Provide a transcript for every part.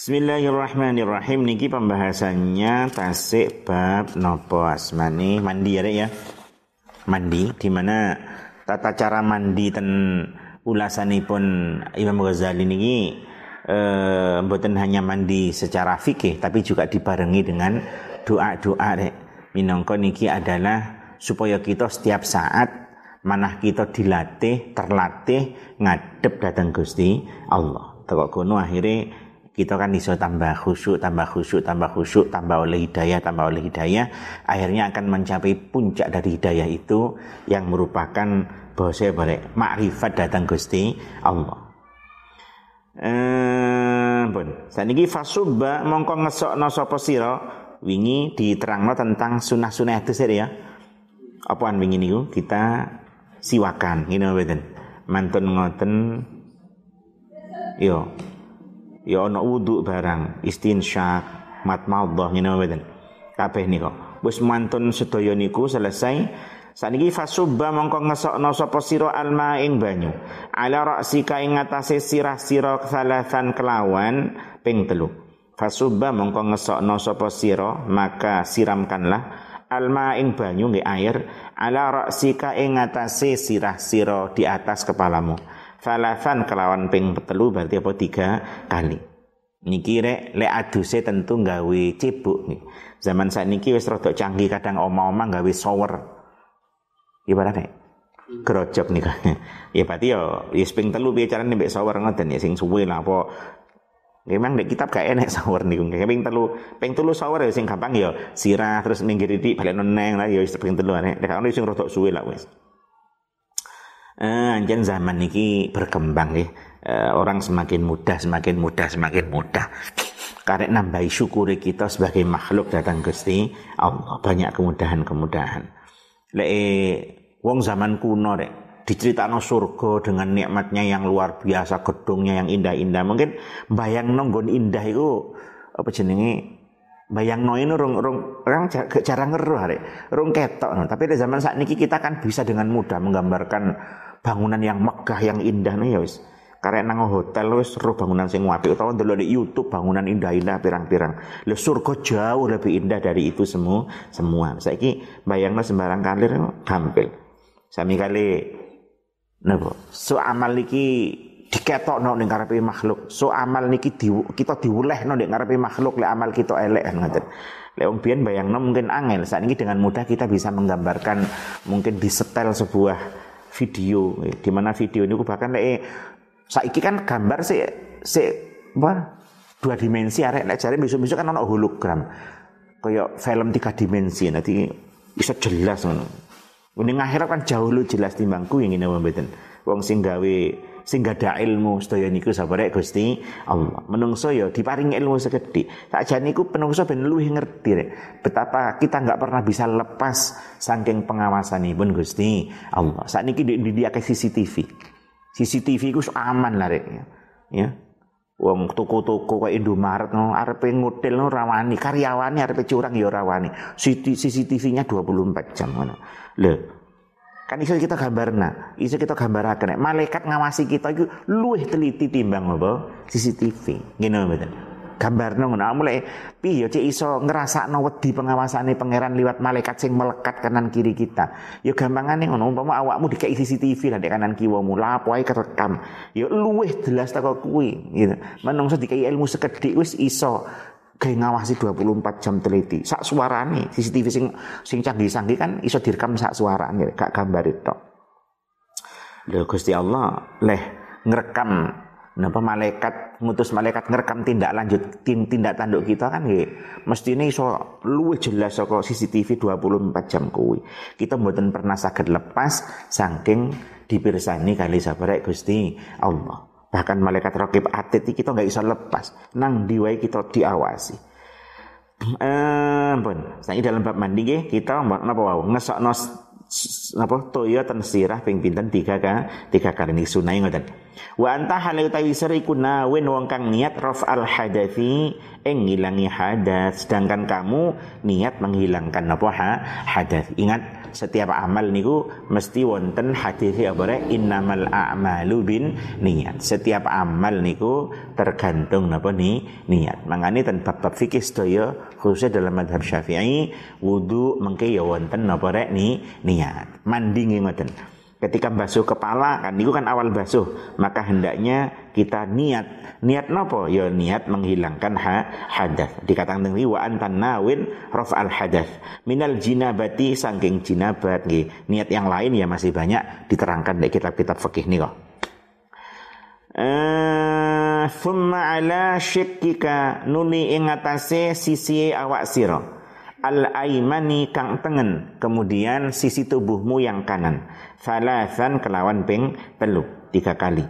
Bismillahirrahmanirrahim. Niki pembahasannya tasik bab nopo asmani? Mandi ya ya. Mandi di mana tata cara mandi dan ulasanipun Imam Ghazali niki eh, mboten hanya mandi secara fikih tapi juga dibarengi dengan doa-doa rek minangka niki adalah supaya kita setiap saat manah kita dilatih terlatih ngadep datang Gusti Allah. Tekok kono akhirnya kita kan bisa tambah khusyuk, tambah khusyuk, tambah khusyuk, tambah oleh hidayah, tambah oleh hidayah, akhirnya akan mencapai puncak dari hidayah itu yang merupakan bahasa balik makrifat datang Gusti Allah. Eh, pun. Saniki fasubba mongko ngesokno sapa sira wingi diterangno tentang sunah-sunah itu ya. Apaan wingi niku kita siwakan, ngene mboten. Mantun ngoten yo ya ana wudu barang istinsyak matmadhah ngene mboten kabeh nika wis mantun sedaya niku selesai Saniki fasubba mongko ngesokno sapa sira alma ing banyu. Ala ra'sika ing atase sirah-sira salasan kelawan ping telu. Fasubba mongko ngesokno sapa sira maka siramkanlah alma ing banyu nggih air ala ra'sika ing atase sirah-sira di atas kepalamu. Falasan kelawan ping telu berarti apa tiga kali. Niki rek le aduse tentu gawe cebuk nih. Zaman saat niki wis rada canggih kadang oma-oma gawe shower. Ibaratnya gerojok nih kan. ya berarti yo ya ping telu piye carane mbek shower ngoten ya sing suwe lah apa Memang di kitab gak enak nih, kayak ping telu, ping telu shower ya sing gampang ya sirah terus minggir di balik noneng lah ya wis ping telu. Nek ono sing rada suwe lah wis. Eh, anjen zaman niki berkembang ya. Eh, orang semakin mudah, semakin mudah, semakin mudah. Karena nambahi syukuri kita sebagai makhluk datang Gusti Allah banyak kemudahan-kemudahan. Le wong zaman kuno deh diceritakan surga dengan nikmatnya yang luar biasa, gedungnya yang indah-indah. Mungkin bayang nonggon indah itu apa jenenge bayang no ini rong rong orang jarang ngeruh hari rong ketok tapi di zaman saat ini kita kan bisa dengan mudah menggambarkan bangunan yang megah yang indah nih ya wis karena nang hotel wis seru bangunan sing apik utawa ndelok di YouTube bangunan indah-indah pirang-pirang. Lho surga jauh lebih indah dari itu semua semua. Saiki bayangno sembarang kalir gampil. Sami kali napa? So amal iki diketokno ning ngarepe makhluk. So amal niki di, kita diwulehno ning ngarepe makhluk lek amal kita elek ngoten. Lek wong biyen bayangno mungkin angel. Saat ini dengan mudah kita bisa menggambarkan mungkin disetel sebuah video. Di mana video ini? Bahkan lek saiki kan gambar sih si apa dua dimensi arek. Lek jare besok-besok kan ono hologram. Kayak film tiga dimensi. Nanti bisa jelas ngono. Ini akhirat kan jauh lu jelas timbangku yang ini mboten. Wong sing gawe sing ada ilmu sedaya niku sabare Gusti Allah. Menungso ya diparingi ilmu sekedhik. Sakjane niku penungso ben luwih ngerti rek. Betapa kita nggak pernah bisa lepas saking pengawasanipun Gusti Allah. Saat niki di, di, di CCTV. CCTV ku aman lah rek. Ya. Wong toko-toko kayak Indomaret no, arepe ngutil no rawani, karyawane arepe curang ya rawani. CCTV-nya 24 jam ngono. Lho, Kan iso kita gambarna, iso kita gambaraken. Malaikat ngawasi kita itu luwih teliti timbang apa? CCTV. Ngene mboten. Gambarno ngono. Mulai piye cek iso ngrasakno wedi pengawasane pangeran liwat malaikat sing melekat kanan kiri kita. Ya gampangane ngono umpama awakmu dikei CCTV lah di kanan kiwamu, lapo ae kerekam. Ya luwih jelas tak kuwi gitu. Menungso dikei ilmu sekedhik wis iso kayak ngawasi 24 jam teliti sak suarane CCTV sing sing canggih-canggih kan iso direkam sak suarane gak gambar itu lho Gusti Allah leh ngerekam Napa malaikat ngutus malaikat ngerekam tindak lanjut tindak tanduk kita kan nggih ini iso luwih jelas saka CCTV 24 jam kuwi. Kita mboten pernah saged lepas saking dipirsani kali sabarek Gusti Allah. Bahkan malaikat rakib atid kita nggak bisa lepas. Nang diwai kita diawasi. Eh, pun. Saiki dalam bab mandi nggih kita napa wau ngesokno napa toya ten sirah ping pinten tiga ka tiga kali ini sunai ngoten. Wa anta halu utawi iku nawin wong kang niat raf al hadatsi ing ngilangi hadas sedangkan kamu niat menghilangkan apa ha hadas. Ingat setiap amal niku mesti wonten hadis apa rek innamal a'malu bin niat. Setiap amal niku tergantung napa ni niat. Mangane ten bab-bab fikih sedaya khususnya dalam madhab Syafi'i wudu mengke ya wonten napa rek ni niat. Mandi ngoten ketika basuh kepala kan itu kan awal basuh. Maka hendaknya kita niat. Niat nopo? Ya niat menghilangkan ha, hadas. Dikatakan tadi wa antan nawin rof al hadas. Minal jinabati sangking jinabat nggih. Niat yang lain ya masih banyak diterangkan di kitab-kitab fikih nih kok. Eh thumma ala syikkika nuli ing sisi awak sira al aimani kang tengen. Kemudian sisi tubuhmu yang kanan. Salasan kelawan ping telu tiga kali.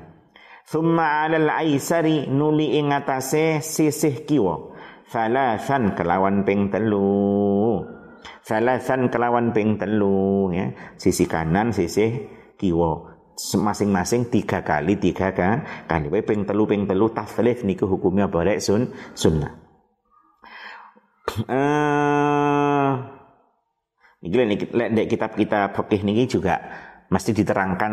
Summa alal aisari nuli ing atase sisih kiwa. Salasan kelawan ping telu. Salasan kelawan ping telu ya. Sisi kanan sisi kiwa. Masing-masing tiga kali tiga kali. Ping telu ping telu taflif niku hukumnya barek sun sunnah eh ini lek kitab-kitab fikih niki juga mesti diterangkan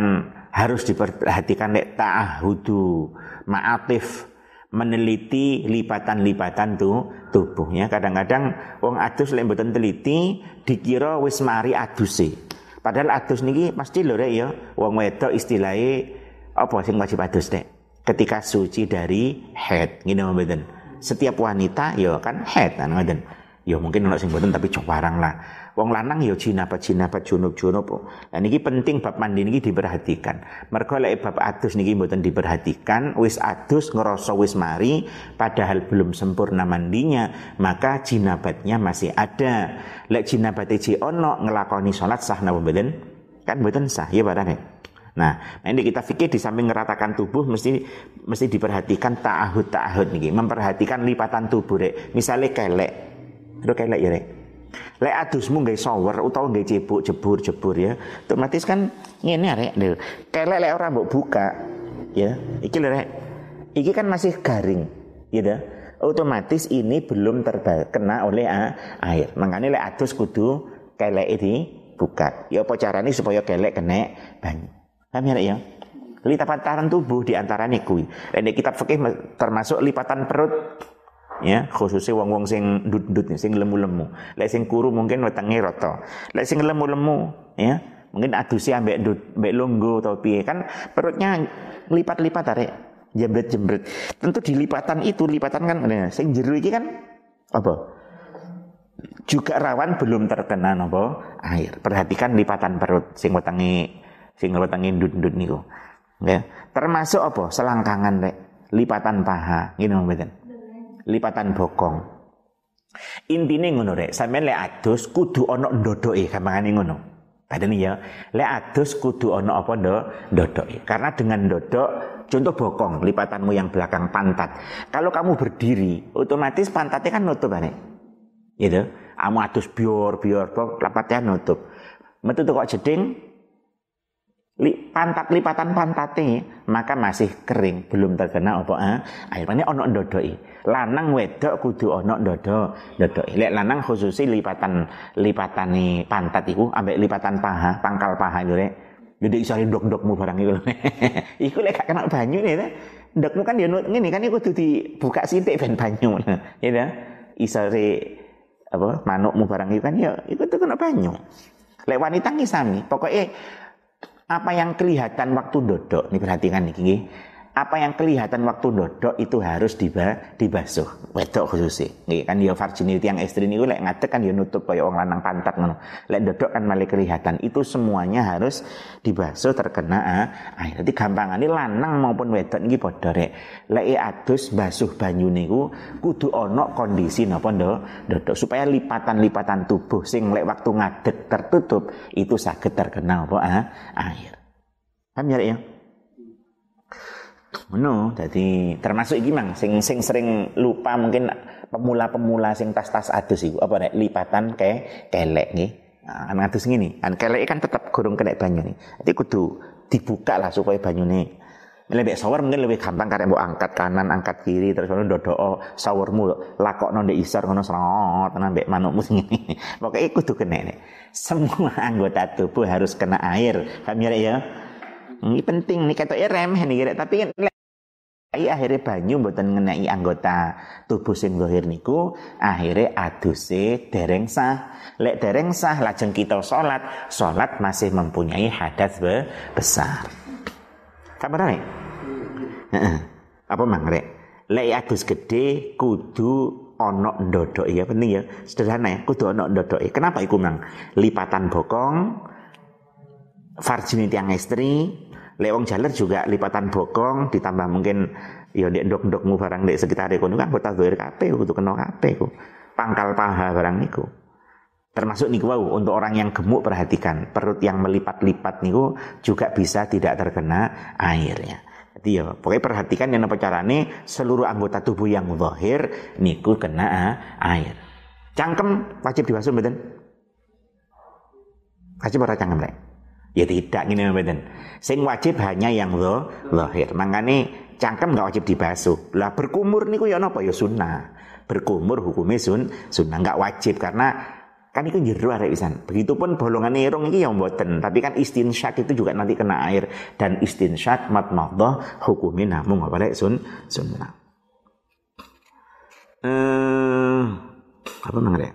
harus diperhatikan lek ta'ahudu ma'atif meneliti lipatan-lipatan tuh tubuhnya. Kadang-kadang wong adus lek mboten teliti dikira wis mari aduse. Padahal adus niki pasti lho rek ya wong wedok istilahnya apa sing wajib adus nek ketika suci dari head ngene mboten setiap wanita ya kan head kan ngoten. Ya mungkin ono sing mboten tapi cok barang lah. Wong lanang ya jinabat jinabat junub junub nah niki penting bab mandi niki diperhatikan. Mergo lek bab adus niki mboten diperhatikan wis adus ngerasa wis mari padahal belum sempurna mandinya maka jinabatnya masih ada. Lek jinabat ji ono ngelakoni salat sah napa mboten? Kan mboten sah ya barang Nah, ini kita pikir di samping ngeratakan tubuh mesti mesti diperhatikan ta'ahud ta'ahud nih, memperhatikan lipatan tubuh rek. Misalnya kelek, itu kelek ya rek. Lek adusmu nggak shower utawa nggak cebuk jebur jebur ya, otomatis kan ini rek. Kelek lek orang mau buka, ya, iki rek. Iki kan masih garing, ya dah. Otomatis ini belum terkena oleh air. Makanya lek adus kudu kelek ini buka. Ya apa caranya supaya kelek kena banyu. Paham ya, ya? Lipatan tubuh di antara kuwi. Ini kitab fikih termasuk lipatan perut ya khususnya wong-wong sing dut-dut sing lemu-lemu. Lek sing kuru mungkin wetenge rata. Lek sing lemu-lemu ya mungkin adusi ambek dut, ambek longgo atau piye kan perutnya lipat-lipat arek jembret-jembret. Tentu di lipatan itu lipatan kan nah, sing jero iki kan apa? Juga rawan belum terkena nopo air. Perhatikan lipatan perut sing wetenge sing wetangi ndut-ndut niku. Ya. Termasuk apa? Selangkangan rek, lipatan paha, ngene mboten. Lipatan bokong. Intine ngono rek, sampean lek adus kudu ana ndodoke gampangane ngono. Padahal ya, lek adus kudu ana apa ndo ndodoke. Karena dengan ndodok contoh bokong, lipatanmu yang belakang pantat. Kalau kamu berdiri, otomatis pantatnya kan nutup ane. Gitu. Kamu adus bior bior, lapatnya nutup. Metu kok jeding, li, pantat lipatan pantate. Maka masih kering belum terkena apa eh? air ini ono ndodoi lanang wedok kudu ono ndodo ndodoi lek lanang khususi lipatan lipatane pantat iku ambek lipatan paha pangkal paha itu rek. Jadi iso ndok-ndokmu barang iku iku lek gak kena banyu nih ndokmu kan ya ngene kan iku kudu dibuka sithik ben banyu. Ya ta iso apa manukmu barang iku kan ya iku tuh kena banyu. Lek wanita ngisami pokoknya apa yang kelihatan waktu dodok, ini perhatikan nih, apa yang kelihatan waktu dodok itu harus diba, dibasuh. Wedok khususnya nggih kan ya virginity yang ekstrim itu lek ngadeg kan ya nutup kaya orang lanang pantat ngono. Lek dodok kan malah kelihatan. Itu semuanya harus dibasuh terkena ah, air. Jadi gampangane lanang maupun wedok niki padha rek. Lek adus basuh banyu niku kudu ana kondisi napa dodok supaya lipatan-lipatan tubuh sing lek waktu ngadeg tertutup itu sakit terkena apa ah, air. Paham ya, ya? Ngono, jadi termasuk iki mang sing sing sering lupa mungkin pemula-pemula sing tas-tas adus iku apa nek lipatan ke kelek nggih. Nah, kan adus ngene, kan kelek kan tetap gorong kena banyu nih. Jadi kudu dibuka lah supaya banyune Lebih shower mungkin lebih gampang karena mau angkat kanan, angkat kiri, terus ngono dodo showermu lakok nonde isar ngono selot, nambek manukmu sing ini. Pokoknya tuh kena nih. Semua anggota tubuh harus kena air. Paham ya? Ya? Ini penting. Nih kata remeh nih kira tapi kan akhirnya banyu mboten ngenai anggota tubuh sing zahir niku akhirnya aduse dereng sah. Lek dereng sah lajeng kita salat salat masih mempunyai hadas besar. Kabar nih apa mangrek lek adus gede kudu ono ndodok ya penting ya. Sederhana ya kudu ono ndodok kenapa iku mang? Lipatan bokong farjini tiang istri Lewong jaler juga lipatan bokong ditambah mungkin ya ndek ndok-ndokmu barang ndek sekitar kono kan kota zahir kabeh kudu kena kabeh ku. Pangkal paha barang niku. Termasuk niku wow, untuk orang yang gemuk perhatikan perut yang melipat-lipat niku juga bisa tidak terkena airnya. Jadi ya, pokoknya perhatikan yang apa carane seluruh anggota tubuh yang zahir niku kena air. Cangkem wajib dibasuh mboten? Wajib ora cangkem rek? Ya tidak ngene mboten. Sing wajib hanya yang zahir. Makanya cangkem nggak wajib dibasuh. Lah berkumur niku ya napa ya sunnah. Berkumur hukumnya sun sunnah nggak wajib karena kan itu jero arek pisan. Begitupun bolongan irung ini yang mboten, tapi kan istinsyak itu juga nanti kena air dan istinsyak matmadhah hukumnya namun apa sun sunnah. Eh apa mangre?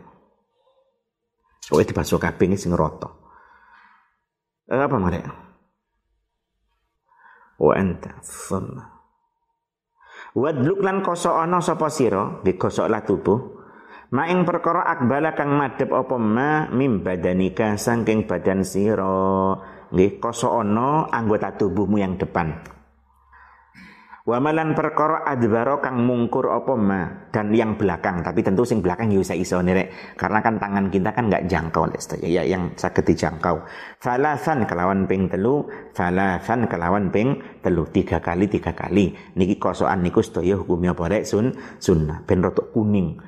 Soalnya dibasuh kabeh sing rata. Apa mereka? Wa anta thumma. Wadluk lan kosok ana sapa sira, digosoklah tubuh. Maing perkara akbala kang madhep apa ma mim badanika saking badan sira. Nggih kosok ana anggota tubuhmu yang depan. Wamalan perkara adbaro kang mungkur apa ma? Dan yang belakang tapi tentu sing belakang ya bisa iso nirek karena kan tangan kita kan nggak jangkau ya yang sakit dijangkau. Falasan kelawan ping telu falasan kelawan ping telu. Tiga kali tiga kali. Niki kosokan niku sedaya hukumnya apa rek? Sun sunnah. Ben rotok kuning.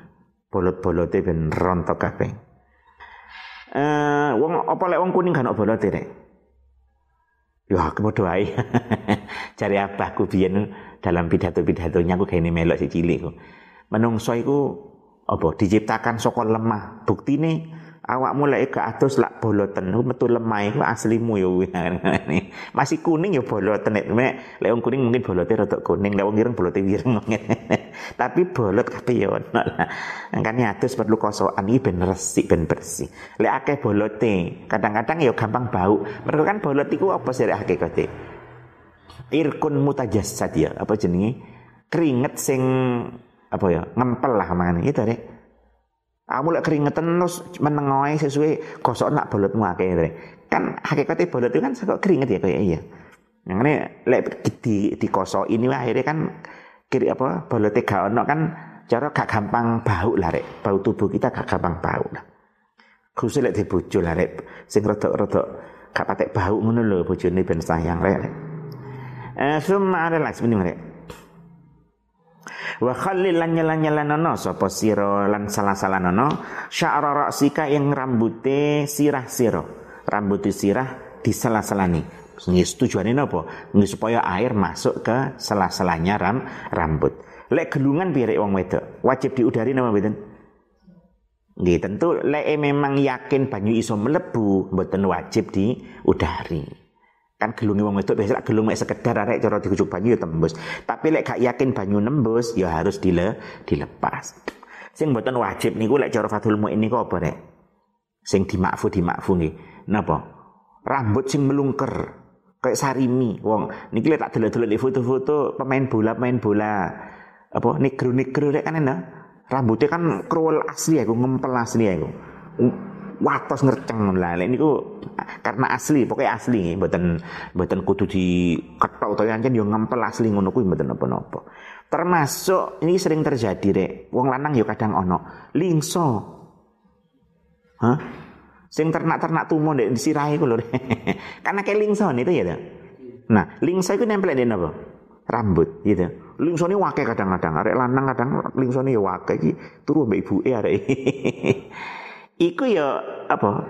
Bolot-bolote ben rontok kabeh. Eh wong apa lek wong kuning kan bolote rek? Ya kemudian wae. Cari abahku biyen dalam pidato-pidatonya aku kayak ini melok si cilik ku. Menungso iku apa diciptakan saka lemah. Buktine awak mulai ke atas lak boloten. Metu lemah iku aslimu ya masih kuning ya boloten. Nek lek wong kuning mungkin bolote rada kuning lek wong ireng bolote ireng. Tapi bolot kabeh ya ono lah. Kan atus perlu kosokan iki ben resik ben bersih. Lek akeh kadang-kadang ya gampang bau. Mereka kan bolot iku apa sih hakikate irkun mutajassad ya. Apa jenenge? Keringet sing apa ya ngempel lah mangane itu rek? Kamu lek keringetan terus menengoy sesuai gosok nak bolotmu akeh rek. Kan hakikatnya bolot itu kan kok keringet ya kayak iya. Yang ini lek di di kosok ini akhirnya kan kiri apa bolotnya gak ono kan cara gak gampang bau lah rek. Bau tubuh kita gak gampang bau lah. Khusus lek dibojo lah rek. Sing rodok-rodok gak patek bau ngono lho bojone ben sayang rek. eh summa ada lagi rek wa khallil lan nyelan-nyelanono sapa sira lan salah-salanono sya'ra ra'sika yang rambute sirah sira rambute sirah di salah-salani Nggih tujuane napa? Nggih supaya air masuk ke sela-selanya ram rambut. Lek gelungan biar wong wedok, wajib diudari nama mboten? Nggih, tentu lek memang yakin banyu iso melebu, mboten wajib diudari kan gelungi wong wedok biasa gelung mek sekedar arek cara dikucuk banyu ya tembus. Tapi lek gak yakin banyu nembus ya harus dile dilepas. Sing mboten wajib niku lek cara Fathul Muin niku apa rek? Sing dimakfu dimakfu nggih. Napa? Rambut sing melungker kayak sarimi wong. Niki lek tak delok-delok di foto-foto pemain bola pemain bola. Apa? Negro-negro rek kan enak. Rambutnya kan krul asli aku ngempel asli aku watos ngerceng. Lah ini niku karena asli pokoknya asli mboten mboten kudu di ketok utawa ancen yo ngempel asli ngono kuwi mboten napa-napa. Termasuk ini sering terjadi rek. Wong lanang yo kadang ono lingso. Hah? Sing ternak-ternak tumo ndek disirahi ku lho karena kayak lingso itu ya nah lingso itu nempel di apa rambut gitu lingso ini wakai kadang-kadang. Arek lanang kadang lingso ini ya wakai turu mbek ibuke arek Iku ya apa?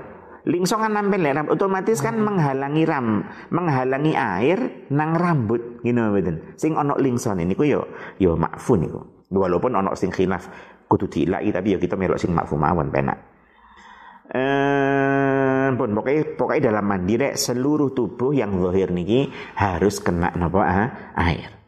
Lingsongan nampil rambut otomatis kan menghalangi ram, menghalangi air nang rambut gitu mboten. Sing ono lingson ini ku yo yo makfu niku. Walaupun ono sing khilaf kudu dilai tapi yo kita melok sing makfu mawon penak. Eh pun pokoknya pokoknya dalam mandi rek seluruh tubuh yang zahir niki harus kena napa ah, air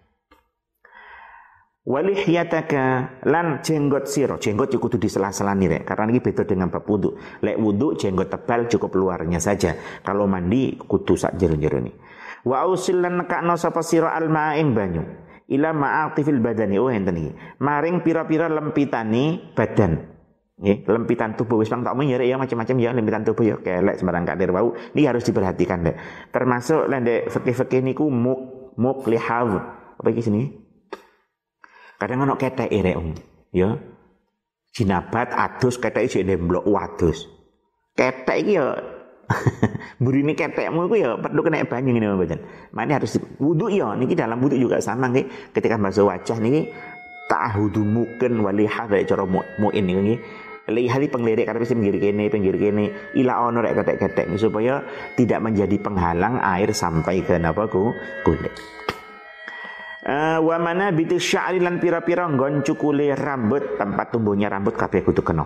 walihyataka lan jenggot siro jenggot cukup kudu di sela-sela rek. Karena ini beda dengan bab wudu lek wudu jenggot tebal cukup luarnya saja. Kalau mandi kudu sak jero-jero ni. Wa usil lan nekakno sapa sira alma ing banyu. Ila ma'atifil badani. Oh enten iki. Maring pira-pira lempitani badan. Nggih, lempitan tubuh. Wis tak ya ya macam-macam ya lempitan tubuh ya. Kelek sembarang kadir bau. Ini harus diperhatikan deh. Termasuk lendek fikih-fikih niku muk muk lihav. Apa iki sini? Kadang ono ketek ere om, ya. Jinabat adus ketek iki nemblok wadus. Ketek iki ya burine ketekmu iku ya perlu kena banyu ngene mboten. Mane harus wudu ya niki dalam wudu juga sama nggih ketika basuh wajah niki ta'hudu mungkin wali hadza cara muin niki lihat di penglirik karena pinggir kene pinggir kene ila ono rek ketek-ketek supaya tidak menjadi penghalang air sampai ke napa ku kulit. Uh, wa mana bitu sya'ri lan pira-pira nggon cukule rambut tempat tumbuhnya rambut kabeh kudu kena.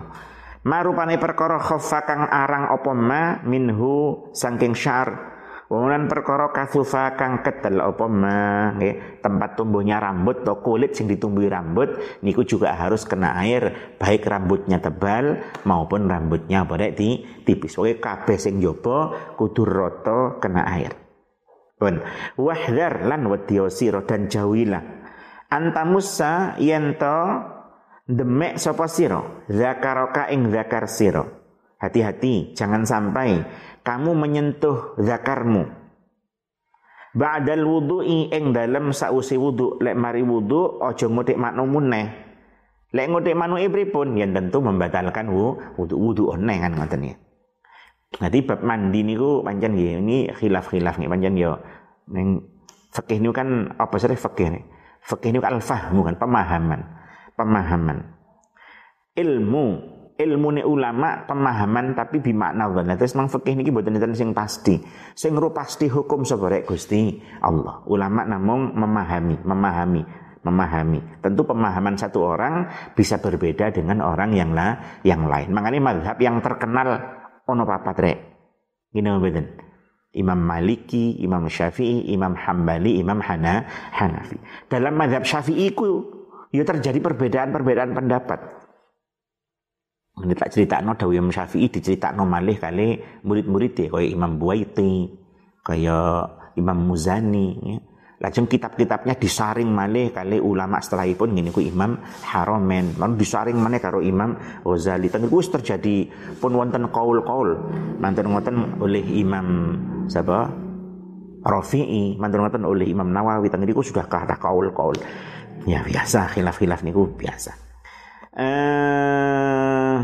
Marupane perkara khaffa kang arang apa ma minhu saking syar. Wamulan perkara kasufa kang ketel apa ma nggih tempat tumbuhnya rambut atau kulit sing ditumbuhi rambut niku juga harus kena air baik rambutnya tebal maupun rambutnya di tipis. Oke kabeh sing jaba kudu rata kena air. Pun wahdar lan wedya dan jauhilah antamusa yento demek sapa sira zakaraka ing zakar sira. Hati-hati jangan sampai kamu menyentuh zakarmu. Ba'dal wudu'i ing dalem sausi wudu lek mari wudu aja ngutik makno muneh. Lek ngutik manuke pripun yen tentu membatalkan wudu wudu oneh kan ngoten ya. Nanti bab mandi niku pancen nggih ini khilaf-khilaf nih pancen yo ning fikih niku kan apa sih fikih nih? Fikih niku kan pemahaman. Pemahaman. Ilmu ilmu ni ulama pemahaman tapi bimakna nah terus mang fikih niki mboten enten sing pasti sing pasti hukum sapa Gusti Allah ulama namung memahami memahami memahami. Tentu pemahaman satu orang bisa berbeda dengan orang yang lah yang lain. Makanya madhab yang terkenal ono papat rek. Mboten. Imam Maliki, Imam Syafi'i, Imam Hambali, Imam Hana, Hanafi. Dalam madhab Syafi'i ku ya terjadi perbedaan-perbedaan pendapat. Ini tak cerita no Dawi Imam Syafi'i dicerita no malih kali murid-murid deh kayak Imam Buaiti, kayak Imam Muzani, ya. Lajeng kitab-kitabnya disaring malih kali ulama setelahipun ngene ku Imam Haromen. Lalu disaring malih karo Imam Ghazali. Teng wis terjadi pun wonten kaul-kaul. Manten wonten oleh Imam siapa? Rafi'i, manten wonten oleh Imam Nawawi. Teng niku sudah kata kaul-kaul. Ya biasa khilaf-khilaf niku biasa. Eh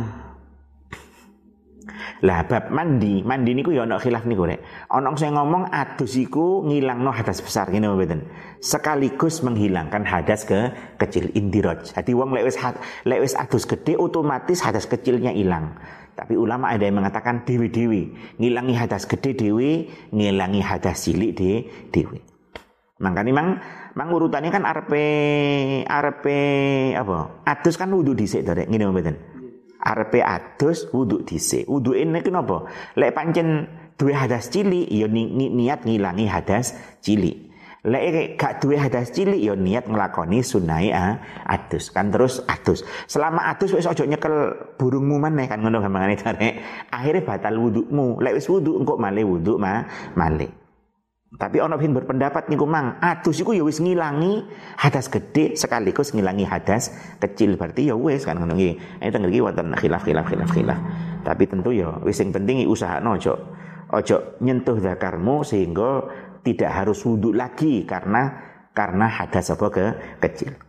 lah bab mandi, mandi niku ya ana khilaf niku rek. Ana sing ngomong adus iku ngilangno hadas besar ngene mboten. Sekaligus menghilangkan hadas ke kecil indiraj. Jadi wong lek wis lek adus gede otomatis hadas kecilnya hilang. Tapi ulama ada yang mengatakan dewi-dewi, ngilangi hadas gede dewi, ngilangi hadas cilik de dewi. Makanya mang mang urutannya kan RP RP apa? Adus kan wudhu dhisik to rek ngene mboten arepe adus wudu dhisik. Wudu ini kenapa? Lek pancen duwe hadas cilik ya ni, ni, niat ngilangi hadas cilik. Lek gak duwe hadas cilik ya niat nglakoni sunai ah, adus. Kan terus adus. Selama adus wis aja nyekel burungmu maneh kan ngono gampangane tarik. Akhirnya batal wudumu. Lek wis wudu engko malih wudu mah malih. Tapi ono bin berpendapat niku mang, adus iku ya wis ngilangi hadas gede sekaligus ngilangi hadas kecil berarti ya wis kan ngono nggih. Ini tengger iki wonten khilaf-khilaf khilaf-khilaf. Tapi tentu ya wis sing penting usahakno ojo ojo nyentuh zakarmu sehingga tidak harus wudhu lagi karena karena hadas apa ke kecil.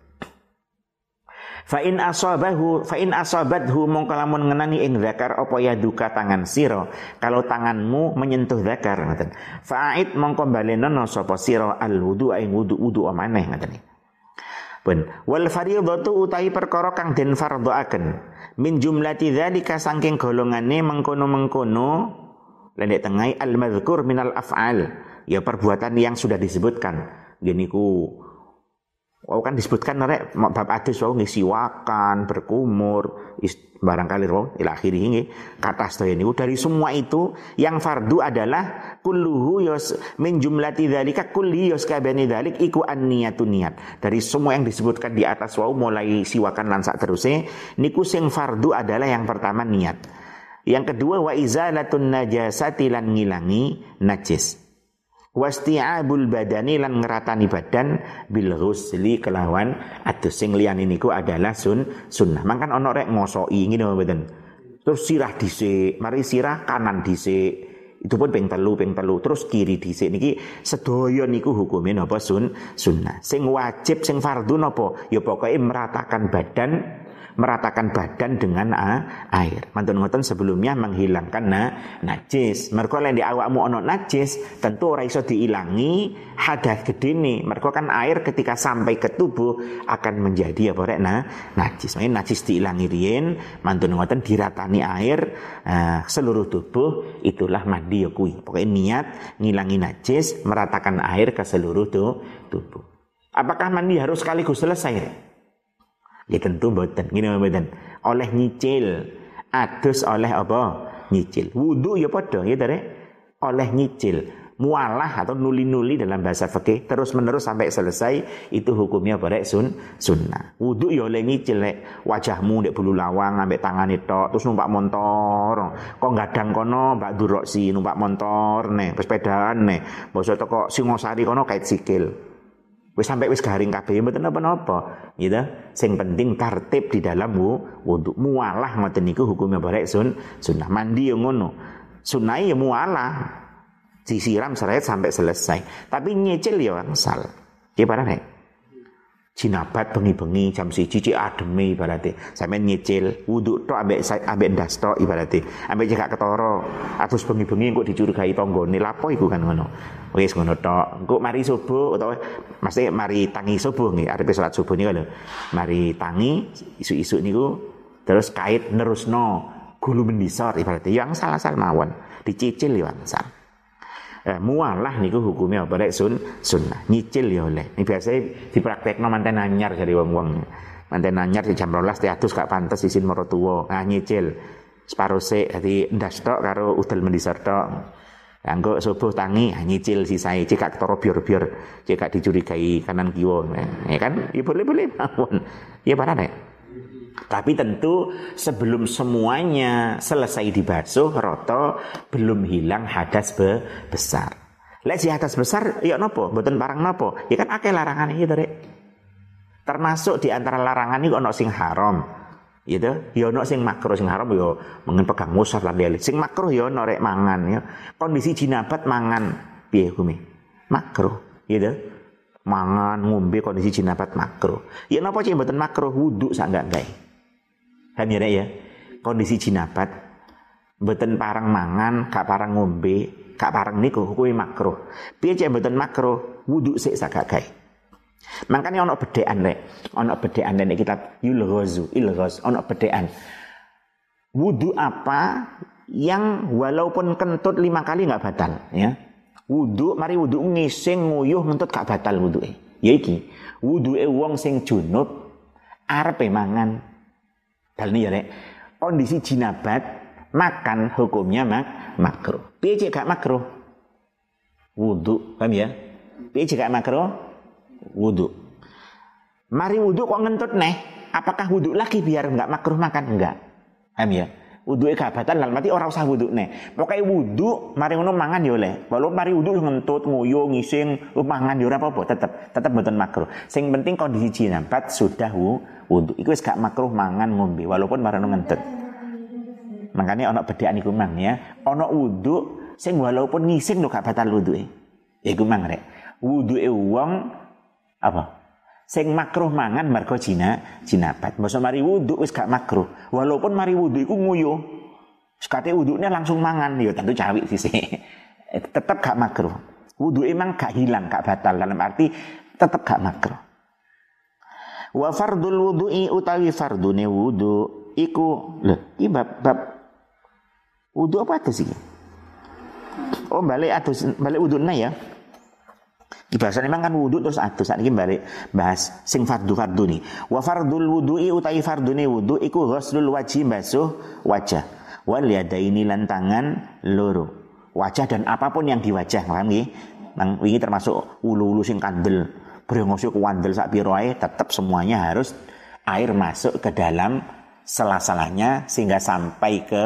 Fa in asabahu fa in asabathu mongko lamun ngenani ing zakar apa ya duka tangan sira kalau tanganmu menyentuh zakar ngoten fa'id mongko balenono sapa sira al wudu ing wudu wudu maneh ngoten Pun wal fardhatu utahi perkara kang den fardhoaken min jumlati dzalika saking golongane mengkono-mengkono Lendek tengai al-madhkur minal af'al. Ya perbuatan yang sudah disebutkan. Gini Oh kan disebutkan rek bab adus wau ngisi wakan, berkumur, barangkali roh ila akhirih kata sedaya niku dari semua itu yang fardu adalah kulluhu yos min jumlati dzalika kulli yos kabani dzalik iku an niat. Dari semua yang disebutkan di atas wau mulai siwakan lan sak terusé niku sing fardu adalah yang pertama niat. Yang kedua wa izalatun najasati lan ngilangi najis wasti'abul badani lan ngeratani badan bil ghusli kelawan. Atus sing liyane niku adalah sun sunnah. Mangkan ana rek ngosoki ngene mboten? Terus sirah dhisik mari sirah kanan dhisik. Itu pun ping telu ping telu. Terus kiri dhisik niki sedaya niku hukume napa sun? Sunnah. Sing wajib sing fardu napa? Ya pokoke meratakan badan meratakan badan dengan uh, air. Mantun ngoten sebelumnya menghilangkan na, najis. Mergo lek di awakmu ono najis, tentu ora iso diilangi hadas gede nih. Mergo kan air ketika sampai ke tubuh akan menjadi apa rek nah, najis. Makanya najis diilangi rien, mantun ngoten diratani air uh, seluruh tubuh itulah mandi ya kuwi. Pokoknya niat ngilangi najis, meratakan air ke seluruh tubuh. Apakah mandi harus sekaligus selesai? Ya tentu mboten. Ngene mboten. Oleh nyicil. Adus oleh apa? Nyicil. Wudu ya padha ya tare. Oleh nyicil. Mualah atau nuli-nuli dalam bahasa fikih terus menerus sampai selesai itu hukumnya barek sun sunnah. Wudu ya oleh nyicil wajahmu ndek bulu lawang ambek tangane tok terus numpak motor. Kok gadang kono Mbak Durok si numpak motor nih, pesepedaan nih. Bosok toko Singosari kono kait sikil. Wis sampai wis garing kabeh mboten napa-napa, gitu. Sing penting tertib di dalam wudu. Mualah ngoten niku hukumnya barek sun sunnah. Mandi yang ngono. Sunnah ya mualah. Disiram seret sampai selesai. Tapi nyicil ya wangsal. Ki parah nek. Jinabat bengi-bengi jam siji cik ademe ibarate. Sampeyan nyicil wudu tok ambek ambek ndas tok ibarate. Ambek cekak ketara. Atus bengi-bengi kok dicurigai tanggane lapo iku kan ngono. Wis ngono tok. Engko mari subuh utawa mesti mari tangi subuh nggih, arepe salat subuh niku lho. Mari tangi isu-isu niku terus kait nerusno gulu mendisor ibaratnya yang salah-salah mawon dicicil ya sal. Eh, mualah niku hukumnya apa? Rek sun sunnah. Nyicil ya oleh. Ini biasa dipraktekno manten anyar dari wong-wong. Manten anyar di jam 12 teatus gak pantes isin moro tuwa. Nah nyicil. Separuh sik dadi ndas tok karo udel mendisor tok. Anggo subuh tangi ah, nyicil sisai cekak toro bior-bior cekak dicurigai kanan kiwo ya kan? Ya boleh boleh mawon. Ya para nek tapi tentu sebelum semuanya selesai dibasuh roto belum hilang hadas be besar. Lek si hadas besar ya nopo? Mboten barang nopo? Ya kan akeh larangan iki to termasuk di antara larangan ini ono sing haram. Gitu ya ono sing makro sing haram ya mengen pegang musaf lan lele sing makro ya ono rek mangan ya. Kondisi jinabat mangan. Piye hukume? Makro gitu mangan ngombe kondisi jinabat makro. Ya napa sih mboten makro? Wudu sak enggak gawe kan ya ya? Kondisi jinabat mboten parang mangan gak parang ngombe gak parang niku hukume makro. Piye cek mboten makro? Wudu sik sak gak gawe Makanya ono bedean rek, ono bedean nek kitab Yulghazu, Ilghaz, ono bedean. Wudu apa yang walaupun kentut lima kali nggak batal, ya. Wudu, mari wudu ngising nguyuh ngentut gak batal wudu Ya iki, wudu e wong sing junub arepe mangan. Dal ya rek, kondisi jinabat makan hukumnya mak makruh. Piye cek gak makruh? Wudu, paham ya? Piye cek gak makruh? wudhu. Mari wudhu kok ngentut neh. Apakah wudhu lagi biar nggak makruh makan? Enggak. Paham ya? Wudhu gak batal lan mati orang usah neh. Pokoknya wudhu mari ngono mangan ya oleh. Walau mari wudhu ngentut, nguyu, ngising, mangan ya ora apa-apa, tetep tetep mboten makruh. Sing penting kondisi jinabat sudah wudhu. Iku wis gak makruh mangan ngombe walaupun marano ngentut. Makanya ono bedaan iku mang ya. Ono wudhu sing walaupun ngising lho gak batal wudhuke. Iku mang rek. Wudhuke wong apa? Sing makruh mangan mergo jina jinabat. Masa mari wudu wis gak makruh. Walaupun mari wudu iku nguyuh. Sekate wudhunya langsung mangan ya tentu cawik sih. tetap gak makruh. Wudu emang gak hilang, gak batal dalam arti tetap gak makruh. Wa fardul wudu'i utawi fardune wudu iku lho iki bab wudu apa itu sih? Oh balik adus balik wuduna ya. Bahasa memang kan wudhu terus adus saat ini balik bahas sing fardu fardu nih. Wa fardul wudhu'i utai fardune wudhu iku ghuslul wajib basuh wajah. Wal yadaini lan tangan loro. Wajah dan apa pun yang di wajah, paham nggih? Nang wingi termasuk ulu-ulu sing kandel, brengosok wandel sak piro tetap semuanya harus air masuk ke dalam sela-selanya sehingga sampai ke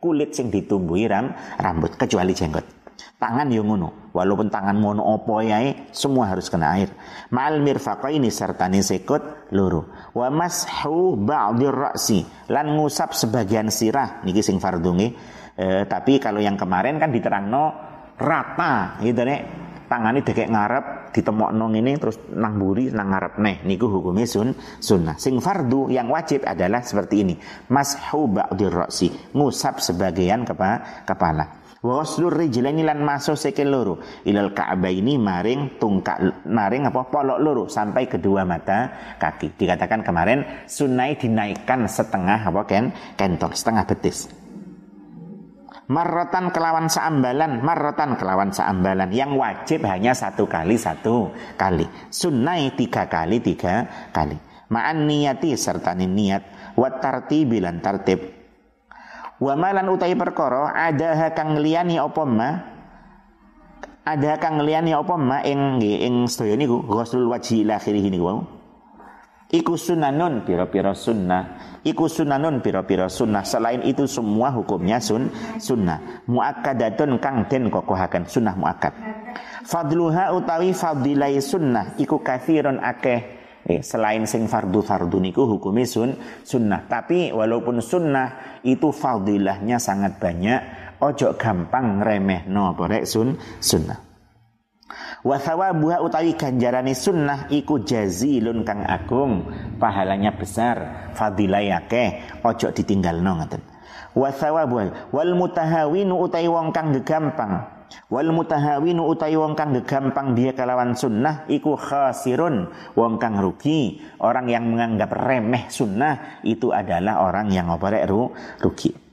kulit sing ditumbuhi ram, rambut kecuali jenggot. Tangan yang ngono. Walaupun tangan ngono opo yae, semua harus kena air. Ma'al mirfaqaini serta sekut luru. Wa mashu ba'dir ra'si. Lan ngusap sebagian sirah. Niki sing fardungi. E, tapi kalau yang kemarin kan diterangno rata gitu nek tangannya dekek ngarep nong ini terus nang buri nang ngarep neh niku hukumnya sun sunnah sing fardu yang wajib adalah seperti ini mashu ba'dir ra'si ngusap sebagian kepa kepala wa ghuslur rijlaini lan masuk sikil loro ilal ka'baini maring tungkak maring apa polok loro sampai kedua mata kaki dikatakan kemarin sunai dinaikkan setengah apa ken kentol setengah betis Marrotan kelawan seambalan, marrotan kelawan seambalan. Yang wajib hanya satu kali satu kali. Sunnai tiga kali tiga kali. Ma'an niyati serta niat. Wat tartibi lan tartib. Wa malan utai perkara ada kang liyani apa ma? Ada kang liyani apa ma ing ing sedaya niku? Ghuslul wajhi ila akhirih niku Iku sunanun piro-piro sunnah. Iku sunanun piro-piro sunnah. Selain itu semua hukumnya sun sunnah. Mu'akkadatun kang den kokohakan Sunnah mu'akkad. Fadluha utawi fadilai sunnah. Iku kathirun akeh Eh, selain sing fardu fardu niku hukumnya sun sunnah tapi walaupun sunnah itu fadilahnya sangat banyak ojo gampang remeh no boleh sun sunnah Wa thawabuha utawi ganjarane sunnah iku jazilun kang agung, pahalanya besar, fadilah akeh, ojo ditinggalno ngoten. Wa thawabuha wal mutahawinu utawi wong kang gegampang. Wal mutahawinu utawi wong kang gegampang dia kalawan sunnah iku khasirun, wong kang rugi. Orang yang menganggap remeh sunnah itu adalah orang yang apa rugi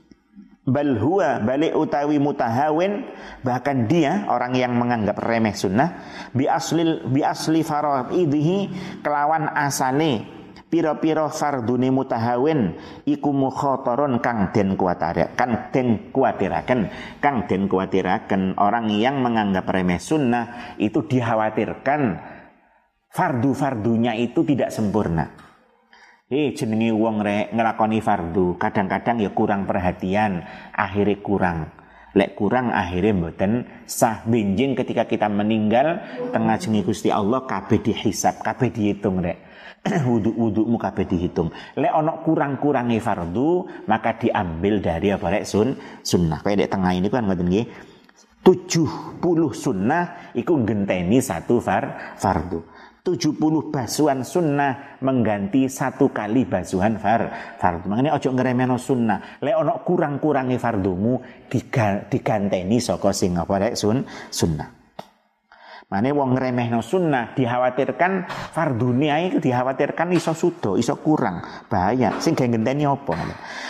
bal huwa balik utawi mutahawin bahkan dia orang yang menganggap remeh sunnah bi asli bi asli faraidhi kelawan asale piro-piro fardune mutahawin iku mukhatarun kang den kuatiraken kang den kuatiraken kang den kuatiraken orang yang menganggap remeh sunnah itu dikhawatirkan fardu-fardunya itu tidak sempurna Eh jenenge wong rek ngelakoni fardu, kadang-kadang ya kurang perhatian, akhirnya kurang. Lek kurang akhirnya mboten sah benjing ketika kita meninggal tengah jengi Gusti Allah kabeh dihisap, kabeh dihitung rek. Wudhu-wudhumu kabeh dihitung. Lek ono kurang-kurangi fardu, maka diambil dari apa rek sun sunnah. Kayak dek tengah ini kan ngoten nggih. 70 sunnah iku genteni satu far fardu. 70 basuhan sunnah mengganti satu kali basuhan far fardu. Makanya ojo ngeremeno sunnah. Le ono kurang-kurangi fardumu diganteni saka sing apa rek sun sunnah. Mane wong no sunnah dikhawatirkan fardune ae dikhawatirkan iso sudo, iso kurang, bahaya. Sing gawe ngenteni apa?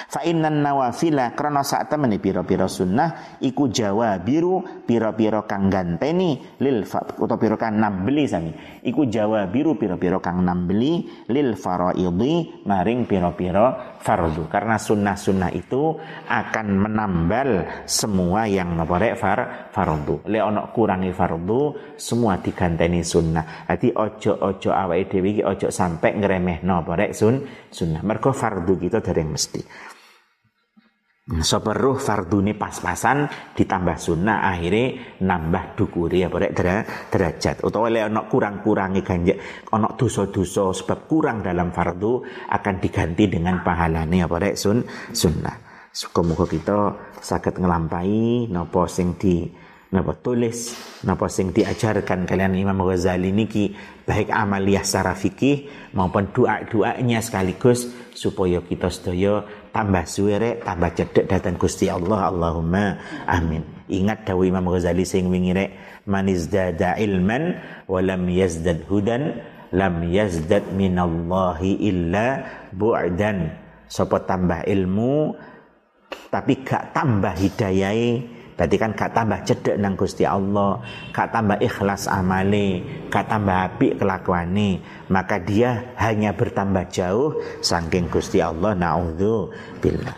Fa innan nawafila krana sak temene pira-pira sunnah iku jawabiru pira-pira kang ganteni lil utawa pira kang nambeli sami. Iku jawabiru pira-pira kang nambeli lil faraidhi maring pira-pira fardu. Karena sunnah-sunnah itu akan menambal semua yang apa far fardu. Le ono kurangi fardu semua diganteni sunnah. Jadi ojo-ojo awake dhewe iki ojo sampai ngremehno apa rek sun sunnah. Mergo fardu kita dari yang mesti. Seperuh fardune pas-pasan ditambah sunnah akhirnya nambah dukuri apa rek derajat utawa lek ana kurang-kurangi ganjek ana dosa-dosa sebab kurang dalam fardu akan diganti dengan pahalane apa rek sun sunnah. Semoga kita sakit ngelampai nopo sing di napa tulis napa sing diajarkan kalian Imam Ghazali niki baik amaliyah secara fikih maupun doa-doanya sekaligus supaya kita sedaya tambah suwere tambah cedek datang Gusti Allah. Allahumma amin. Ingat dawuh Imam Ghazali sing wingi rek. Man izdada ilman wa lam yazdad hudan lam yazdad minallahi illa bu'dan. Sapa tambah ilmu tapi gak tambah hidayai Berarti kan gak tambah cedek nang Gusti Allah, gak tambah ikhlas amale, gak tambah api kelakuane, maka dia hanya bertambah jauh saking Gusti Allah naudzu billah.